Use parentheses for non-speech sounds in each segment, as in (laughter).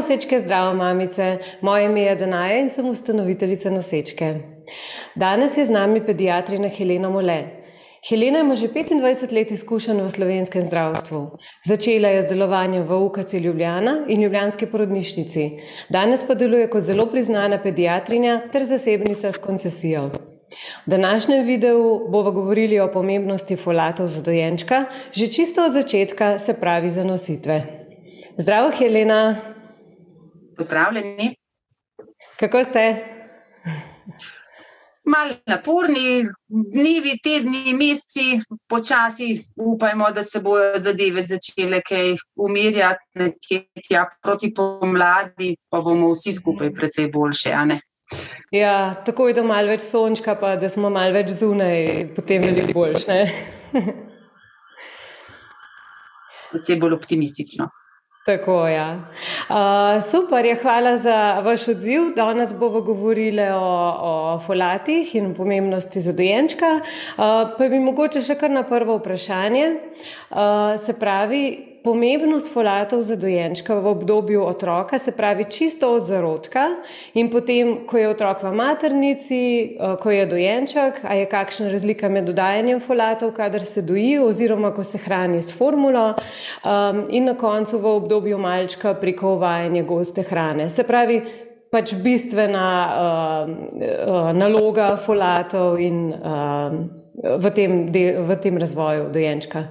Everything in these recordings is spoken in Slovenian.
nosečke, zdravo mamice. Moje ime je Danaja in sem ustanoviteljica nosečke. Danes je z nami pediatrina Helena Mole. Helena ima že 25 let izkušenj v slovenskem zdravstvu. Začela je z delovanjem v UKC Ljubljana in Ljubljanski porodnišnici. Danes pa deluje kot zelo priznana pediatrinja ter zasebnica s koncesijo. V današnjem videu bomo govorili o pomembnosti folatov za dojenčka, že čisto od začetka, se pravi za nositve. Zdravo, Helena. Pozdravljeni. Kako ste? Malo naporni, dnevi, tedni, meseci, počasi upajmo, da se bodo zadeve začele kaj umirjati, nekje tja proti pomladi, pa bomo vsi skupaj precej boljše. Ja, tako je, da malo več sončka, pa da smo malo več zunaj, potem je bilo boljše. Predvsem bolj optimistično. Tako je. Ja. Uh, super, je, hvala za vaš odziv. Danes bomo govorili o, o folatih in pomembnosti za dojenčka. Uh, pa bi mogoče še kar na prvo vprašanje. Uh, se pravi, pomembnost folatov za dojenčka v obdobju otroka, se pravi čisto od zarodka in potem, ko je otrok v maternici, eh, ko je dojenček, a je kakšna razlika med dodajanjem folatov, kadar se doji oziroma ko se hrani s formulo um, in na koncu v obdobju malčka preko uvajanja goste hrane. Se pravi, pač bistvena uh, uh, naloga folatov in uh, v, tem de, v tem razvoju dojenčka.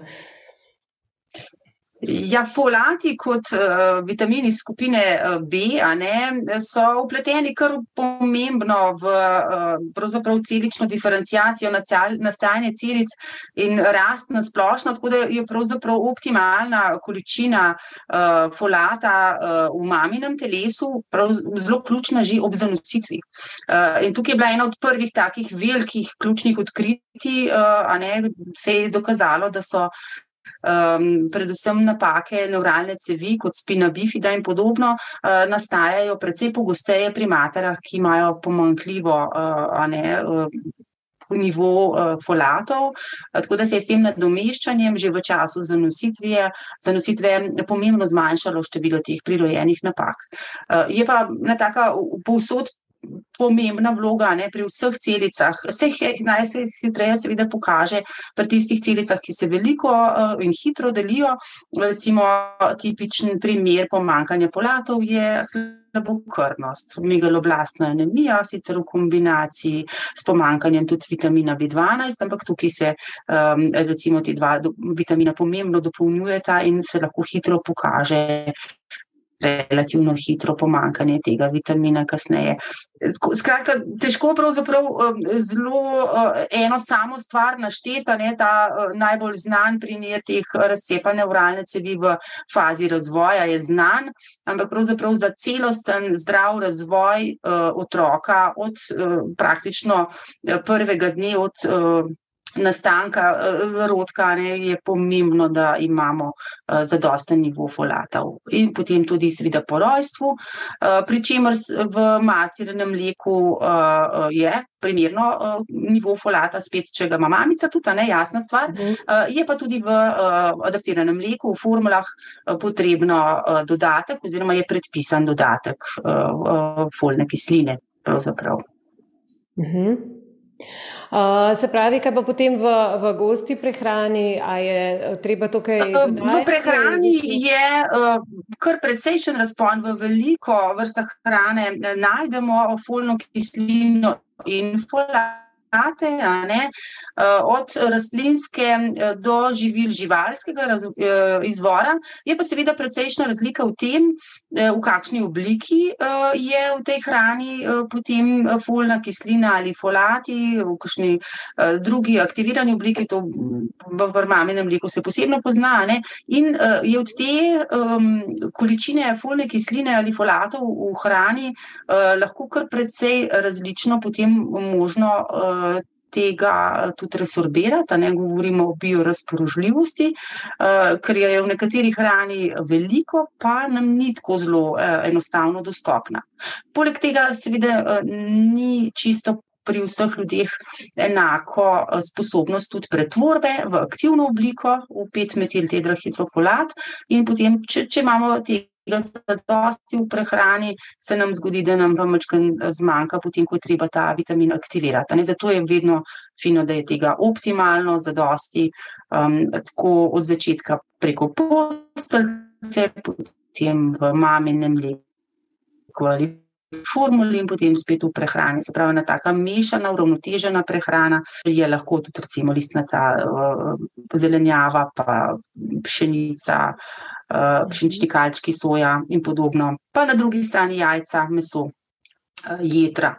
Ja, folati kot uh, vitamini skupine uh, B ne, so upleteni kar pomembno v uh, celično diferencijacijo nastajanja celic in rast na splošno, tako da je pravzaprav optimalna količina uh, folata uh, v maminem telesu zelo ključna že ob zanositvi. Uh, in tukaj je bila ena od prvih takih velikih ključnih odkritij, uh, ne, se je dokazalo, da so um, predvsem napake neuralne cevi, kot spina bifida in podobno, uh, nastajajo precej pogosteje pri materah, ki imajo pomankljivo uh, ne, uh, nivo uh, folatov. Tako da se je s tem nadomeščanjem že v času zanositve, zanositve pomembno zmanjšalo število teh prirojenih napak. Uh, je pa na taka povsod pomembna vloga ne, pri vseh celicah. Vse najhitreje se pokaže pri tistih celicah, ki se veliko uh, in hitro delijo. Recimo tipičen primer pomankanja polatov je slabokrvnost, megaloblastna anemija, sicer v kombinaciji s pomankanjem tudi vitamina B12, ampak tukaj se um, recimo ti dva vitamina pomembno dopolnjujeta in se lahko hitro pokaže relativno hitro pomankanje tega vitamina kasneje. Skratka, težko pravzaprav um, zelo uh, eno samo stvar našteta, ne, ta uh, najbolj znan primer teh razcepanja uralne cevi v fazi razvoja je znan, ampak pravzaprav za celosten zdrav razvoj uh, otroka od praktično prvega dne od nastanka eh, zarodka ne, je pomembno, da imamo uh, zadosten nivo folatov. In potem tudi seveda po rojstvu, uh, pri čemer v maternem mleku uh, je primerno uh, nivo folata, spet, če ga ima mamica, tudi ta nejasna stvar. Uh, je pa tudi v uh, adaptiranem mleku, v formulah uh, potrebno uh, dodatek oziroma je predpisan dodatek uh, uh, folne kisline. Pravzaprav. Uh mhm. -huh. Uh, se pravi, kaj pa potem v, v gosti prehrani, ali je treba tukaj? V prehrani je uh, kar precejšen razpon, v veliko vrstah hrane najdemo folno kislino in folat plate, ne, eh, od rastlinske eh, do živil živalskega raz, eh, izvora. Je pa seveda precejšna razlika v tem, v kakšni obliki je v tej hrani potem folna kislina ali folati, v kakšni drugi aktivirani obliki, to v maminem mleku se posebno pozna. Ne, in je od te um, količine folne kisline ali folatov v hrani lahko kar precej različno potem možno tega eh, tudi resorbirati, ne govorimo o biorazpoložljivosti, uh, ker je v nekateri hrani veliko, pa nam ni tako zelo uh, enostavno dostopna. Poleg tega, seveda, uh, ni čisto. Pri vseh ljudeh enako sposobnost tudi pretvorbe v aktivno obliko, v 5-metil tetrahidrofolat, in potem, če, če imamo te tega zadosti v prehrani, se nam zgodi, da nam pa mečken zmanjka, potem, ko je treba ta vitamin aktivirati. Ne? Zato je vedno fino, da je tega optimalno zadosti, um, tako od začetka preko postelce, potem v maminem mleku ali formuli in potem spet v prehrani. Se pravi, ena taka mešana, uravnotežena prehrana je lahko tudi recimo listnata uh, zelenjava, pa pšenica, uh, pšenični kalčki, soja in podobno. Pa na drugi strani jajca, meso. Uh, jedra.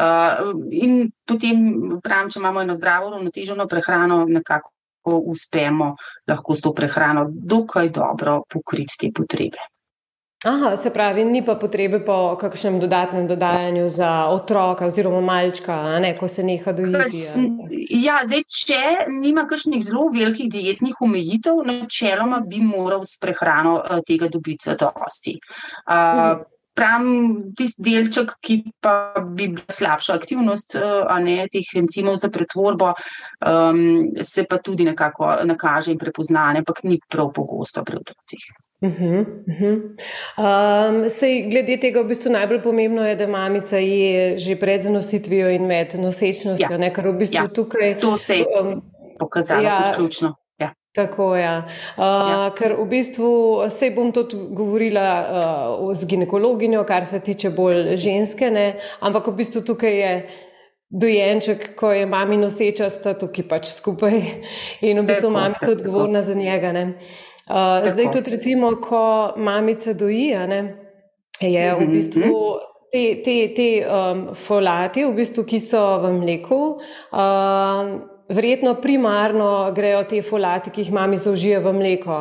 Uh, in potem, pravim, če imamo eno zdravo, uravnoteženo prehrano, nekako uspemo lahko s to prehrano dokaj dobro pokriti te potrebe. Aha, se pravi, ni pa potrebe po kakšnem dodatnem dodajanju za otroka oziroma malčka, ne, ko se neha dojiti. Ja, zdaj, če nima kakšnih zelo velikih dietnih omejitev, načeloma bi moral s prehrano uh, tega dobiti zadosti. Uh, mhm. Pravim, tisti delček, ki pa bi bila slabša aktivnost, a ne teh encimov za pretvorbo, um, se pa tudi nekako nakaže in prepoznane, ampak ni prav pogosto pri otrocih. Uh -huh, uh -huh. Um, sej, glede tega, v bistvu najbolj pomembno je, da mamica je že pred zanositvijo in med nosečnostjo. Ja. Ne, v bistvu ja. tukaj, to se je um, pokazalo ja, kot ključno. Ja. Tako je. Ja. Uh, ja. Ker v bistvu se bom tudi govorila uh, z ginekologinjo, kar se tiče bolj ženske, ne? ampak v bistvu tukaj je. Dojenček, ko je mami noseča, sta tukaj pač skupaj in v bistvu mamica je odgovorna za njega. Ne? Uh, zdaj, tudi recimo, ko mamica doji, ne, je v mhm, bistvu mhm. te, te, te um, folati, v bistvu, ki so v mleku. Uh, verjetno primarno grejo te folati, ki jih mami zaužije v mleko.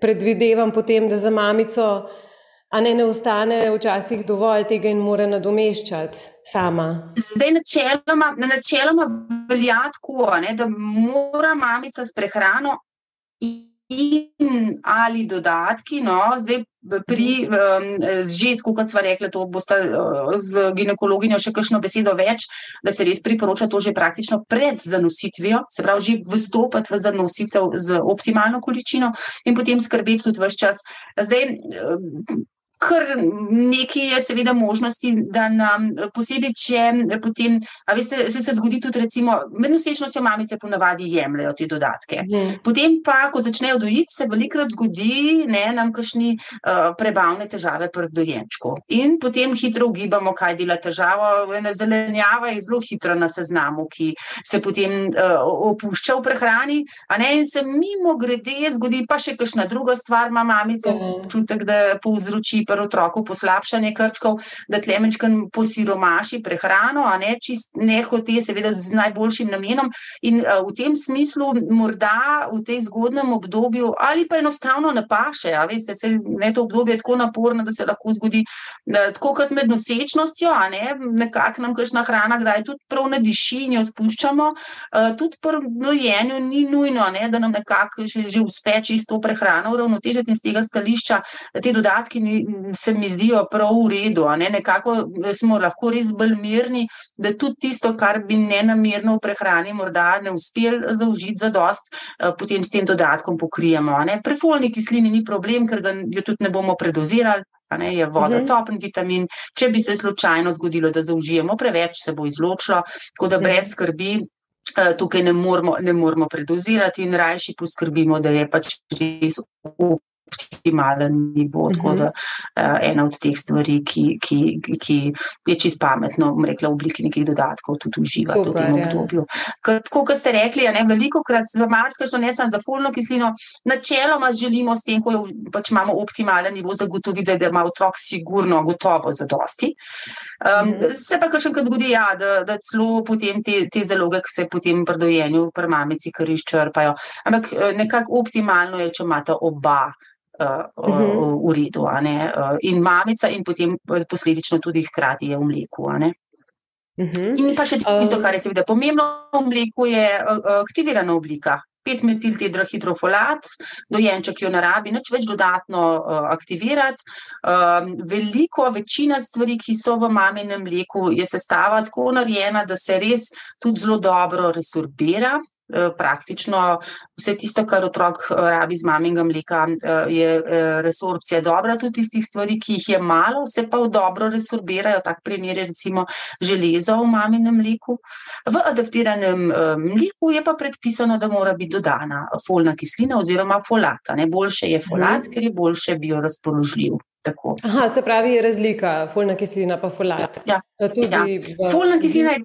Predvidevam potem, da za mamico. A ne, ne ostane včasih dovolj tega in mora nadomeščati sama. Zdaj, načeloma, načeloma velja tako, da mora mamica s prehrano in ali dodatki, no, zdaj pri um, žetku, kot smo rekli, to boste uh, z ginekologinjo še kakšno besedo več, da se res priporoča to že praktično pred zanositvijo, se pravi, že vstopiti v zanositev z optimalno količino in potem skrbeti tudi vse čas. Zdaj, um, kar nekaj je, seveda, možnosti, da nam posebej, če potem, a veste, se, se zgodi tudi, recimo, med nosečnostjo mamice ponavadi jemljajo te dodatke. Mm. Potem pa, ko začnejo dojiti, se velikrat zgodi, ne, nam kakšni uh, prebavne težave pri dojenčku. In potem hitro ugibamo, kaj dela težava. Ena zelenjava je zelo hitra na seznamu, ki se potem uh, opušča v prehrani, a ne, in se mimo grede zgodi pa še kakšna druga stvar, ima mamica mm. občutek, da povzroči pri otroku poslabšanje krčkov, da tlemečkan posiromaši prehrano, a ne čist nehote, seveda z najboljšim namenom. In uh, v tem smislu morda v tej zgodnem obdobju ali pa enostavno ne paše, a veste, se ne to obdobje je tako naporno, da se lahko zgodi da, tako kot med nosečnostjo, a ne nekako nam kakšna hrana, kdaj tudi prav ne diši in jo spuščamo, uh, tudi pri dojenju ni nujno, ne, da nam nekako že, že uspe čisto prehrano uravnotežiti in z tega stališča te dodatki ni, se mi zdijo prav v redu. Ne? Nekako smo lahko res bolj mirni, da tudi tisto, kar bi ne namerno v prehrani, morda ne uspel zaužiti za dost, eh, potem s tem dodatkom pokrijemo. Pri folni kislini ni problem, ker jo tudi ne bomo predozirali. Ne, je vodotopen vitamin. Če bi se slučajno zgodilo, da zaužijemo preveč, se bo izločilo, tako da brez skrbi. Eh, tukaj ne moramo, ne moramo predozirati, in rajši poskrbimo, da je pač res optimalen nivo. Tako mhm. da uh, ena od teh stvari, ki, ki, ki je čist pametno, rekla, v obliki nekih dodatkov, tudi uživati v tem ja. obdobju. Tako kot ste rekli, je veliko krat za marsikaj, ne samo za folno kislino, načeloma želimo s tem, ko je, pač imamo optimalen nivo, zagotoviti, da ima otrok sigurno, gotovo za dosti. Um, mm. Se pa še enkrat zgodi, ja, da, da celo potem te, te zaloge, ki se potem pri dojenju, pri mamici, kar izčrpajo. Ampak eh, nekako optimalno je, če imate oba uh, uh -huh. v redu. Uh, in mamica, in potem posledično tudi hkrati je v mleku. Uh -huh. In pa še tisto, kar je seveda pomembno v mleku, je uh, aktivirana oblika. 5-metil tetrahidrofolat, dojenček jo narabi, nič več dodatno uh, aktivirati. Um, veliko, večina stvari, ki so v maminem mleku, je sestava tako narejena, da se res tudi zelo dobro resorbira Eh, praktično vse tisto, kar otrok eh, rabi z maminga mleka, eh, je resorpcija dobra, tudi tistih stvari, ki jih je malo, se pa dobro resorbirajo. Tak primer je recimo železo v maminem mleku. V adaptiranem mleku je pa predpisano, da mora biti dodana folna kislina oziroma folata. Ne? Boljše je folat, mm. ker je boljše biorazpoložljiv. Aha, se pravi, je razlika, folna kislina pa folat. Ja, ja. Folna kislina je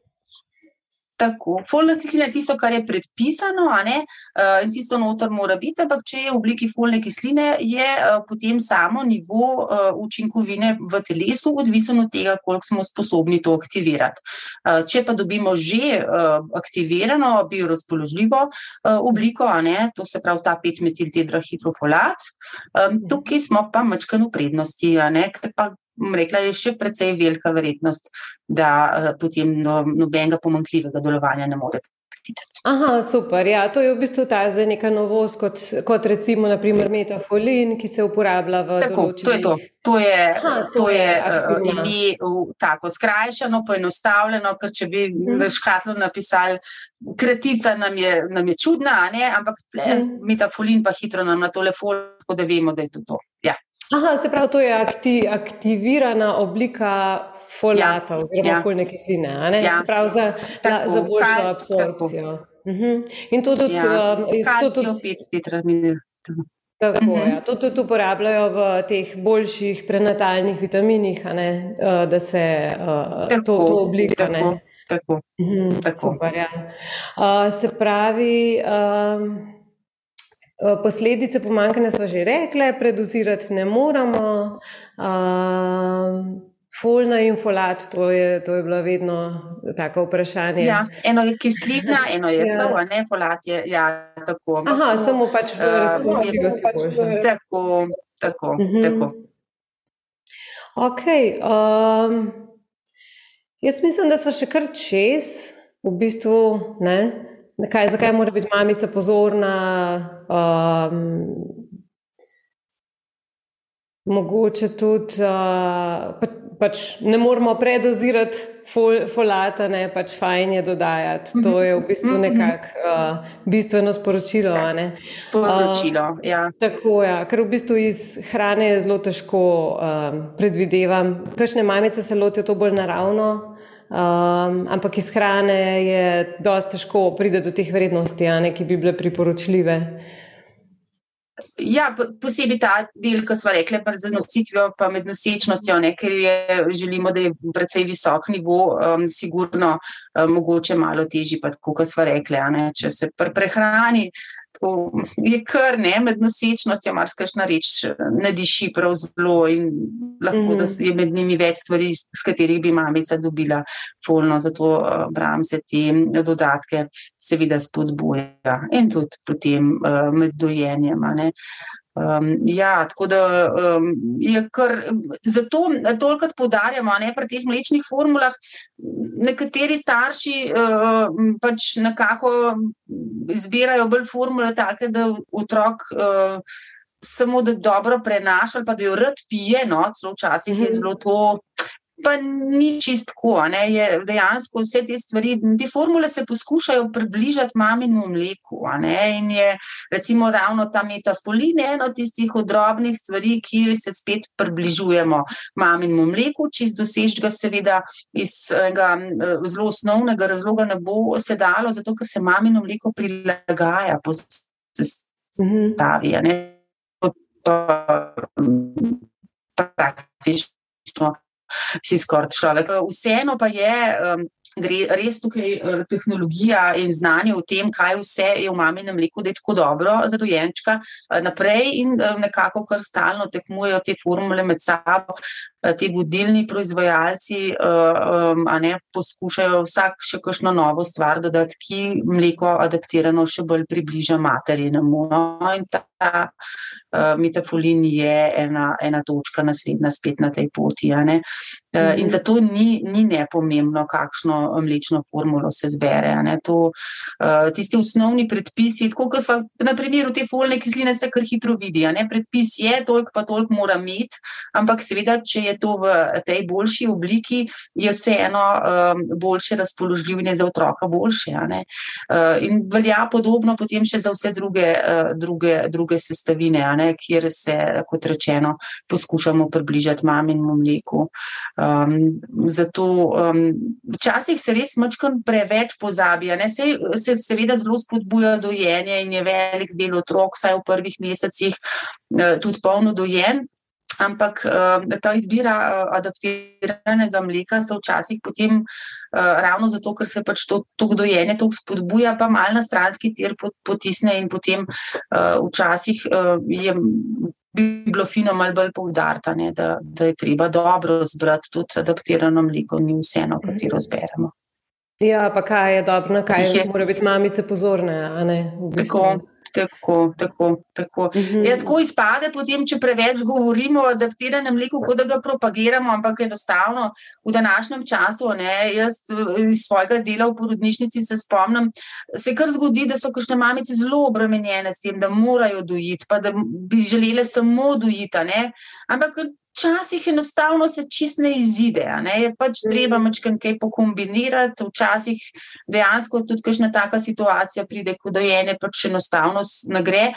Tako, folna kislina je tisto, kar je predpisano, uh, in tisto notor mora biti, ampak če je v obliki folne kisline, je uh, potem samo nivo uh, učinkovine v telesu odvisen od tega, koliko smo sposobni to aktivirati. Uh, če pa dobimo že uh, aktivirano biorazpoložljivo uh, obliko, ne, to se pravi ta 5-metiltetrahidrofolat, um, tukaj smo pa mačkano prednosti, ne, ker pa rekla, je še precej velika verjetnost, da uh, potem no, nobenega pomankljivega delovanja ne more. Aha, super. Ja, to je v bistvu ta zdaj neka novost, kot, kot recimo naprimer metafolin, ki se uporablja v tako, določenih... To je to. To je, Aha, to to je, je ime tako skrajšano, poenostavljeno, ker če bi hmm. škatlo napisali, kratica nam je, nam je čudna, ampak hmm. metafolin pa hitro nam na telefon, tako da vemo, da je to to. Ja. Aha, se pravi, to je akti, aktivirana oblika folata, ja, oziroma ja. folne kisline. Ja. Se pravi, za, tako, za boljšo absorpcijo. Uh mhm. -huh. In to tudi opet Tako, uh -huh. ja. To tudi uporabljajo v teh boljših prenatalnih vitaminih, ne, uh, da se uh, tako, to, to oblika. Tako, tako, uh mhm, tako. Super, ja. uh, se pravi. Eh, posledice pomankanja smo že rekli, predozirati ne moramo. Uh, Folna in folat, to je, to je bilo vedno tako vprašanje. Ja, eno je kislina, eno je ja. sol, ne folat je ja, tako. Aha, to, samo pač v uh, razpoložljivosti. Tako, tako, uh mhm. -huh. tako. Ok. Um, jaz mislim, da smo še kar čez, v bistvu ne. Kaj, zakaj mora biti mamica pozorna? Um, mogoče tudi, uh, pa, pač ne moramo predozirati fol, folata, ne pač fajn je dodajati. To je v bistvu mhm, mhm. nekako uh, bistveno sporočilo. Sporočilo, uh, ja. Tako je, ja, ker v bistvu iz hrane je zelo težko um, predvidevati. Kakšne mamice se lotijo to bolj naravno? Um, ampak iz hrane je dosta težko priti do teh vrednosti, ne, ki bi bile priporočljive. Ja, posebej ta del, ki smo rekli, z nositvijo, pa med nosečnostjo, ker je, želimo, da je precej visok nivo, um, sigurno um, mogoče malo težji, kot smo rekli, če se pre prehrani je kar ne, med nosečnostjo, marsikajšna reč ne diši prav zelo in lahko, mm. je med njimi več stvari, s katerih bi mamica dobila folno, zato uh, bram se te dodatke seveda spodbuja in tudi potem uh, med dojenjem. Um, ja, tako da um, je kar zato tolikrat podarjamo, ne pri teh mlečnih formulah. Nekateri starši uh, pač nekako izbirajo bolj formule, take, da otrok uh, samo da dobro prenaša, pa da jo rad pije. No, celo včasih je mhm. zelo to pa ni čistko. Dejansko vse te stvari, te formule se poskušajo približati maminemu mleku. In je recimo ravno ta metafolin ena od tistih odrobnih stvari, ki se spet približujemo maminemu mleku. Čist dosež ga seveda iz enega zelo osnovnega razloga ne bo se dalo, zato ker se mamino mleko prilagaja po sestavi. Praktično si skoraj človek. Vseeno pa je. Um, Gre res tukaj uh, tehnologija in znanje o tem, kaj vse je v maminem mleku, da je tako dobro za dojenčka uh, naprej in uh, nekako kar stalno tekmujejo te formule med sabo. Uh, ti vodilni proizvajalci um, ne, poskušajo vsak še kakšno novo stvar dodati, ki mleko adaptirano še bolj približa materinemu. No? In ta uh, metafolin je ena, ena točka naslednja spet na tej poti. Uh, in zato ni, ni nepomembno, kakšno mlečno formulo se zbere. To, uh, tisti osnovni predpisi, tako kot smo na primeru te folne kisline, se kar hitro vidi. Predpis je, toliko pa toliko mora imeti, ampak seveda, če je to v tej boljši obliki, je vseeno um, boljše razpoložljivo za otroka, boljše. Uh, in velja podobno potem še za vse druge, uh, druge, druge sestavine, kjer se, kot rečeno, poskušamo približati maminemu mleku. Um, zato um, včasih se res mačkam preveč pozabi. Se, se seveda zelo spodbuja dojenje in je velik del otrok, saj v prvih mesecih uh, tudi polno dojen. Ampak uh, ta izbira uh, adaptiranega mleka se včasih potem, uh, ravno zato, ker se pač to, to dojenje tako spodbuja, pa malo na stranski tir potisne in potem včasih je. Bi bilo fino malo bolj poudarta, da, da je treba dobro zbrati tudi adaptirano mleko, ni vseeno, katero mhm. zberemo. Ja, pa kaj je dobro, na kaj je. mora biti mamice pozorne. Tako, Tako, tako, tako. Mm -hmm. ja, tako izpade, potem, če preveč govorimo o adaptiranem mleku, kot da ga propagiramo, ampak enostavno v današnjem času, ne, jaz iz svojega dela v porodnišnici se spomnim, se kar zgodi, da so kakšne mamice zelo obremenjene s tem, da morajo dojiti, pa da bi želele samo dojiti. Ampak Včasih enostavno se čist ne izide, ne? je pač treba mačkam kaj pokombinirati, včasih dejansko tudi kakšna taka situacija pride, ko dojenje pač enostavno ne gre.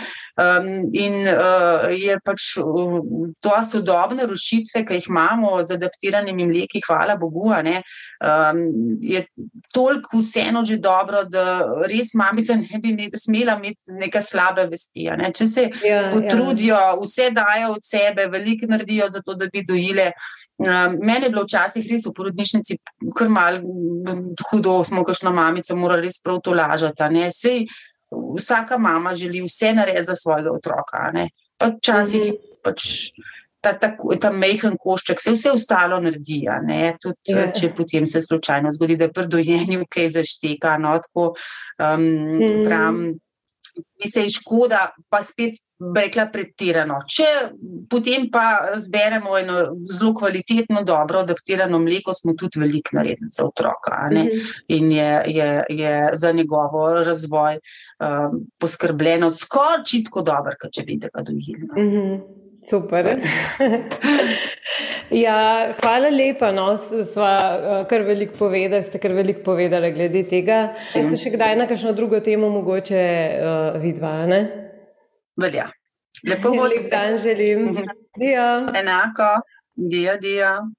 Um, in uh, je pač uh, to sodobne rušitve, ki jih imamo z adaptiranimi mleki, hvala Bogu, um, je toliko vseeno že dobro, da res mamica ne bi ne smela imeti neke slabe vesti. Ne? Če se ja, ja. potrudijo, ja. vse dajo od sebe, veliko naredijo to, da bi dojile. Um, mene je bilo včasih res v porodnišnici kar mal hudo, smo kakšno mamico morali res prav to lažati. Sej, vsaka mama želi vse narediti za svojega otroka. Pa včasih mm -hmm. pač. Ta, ta, ta mehen košček se vse ostalo naredi, tudi yeah. Ja. če potem se slučajno zgodi, da je pri dojenju kaj zašteka. No, tako, um, mm. pravim, mi se je škoda, pa spet rekla pretirano. Če potem pa zberemo eno zelo kvalitetno, dobro adaptirano mleko, smo tudi veliko naredili za otroka mm -hmm. in je, je, je za njegovo razvoj um, poskrbljeno skoraj čistko dobro, kot če bi ga dojili. No. Mm -hmm. Super. (laughs) ja, hvala lepa. No, sva uh, kar veliko povedali, ste kar veliko povedali glede tega. Ja. Se še kdaj na kakšno drugo temo mogoče uh, vidva? Ne? Velja. Lepo bo. Lep dan želim. Dio. Enako. Dio, dio.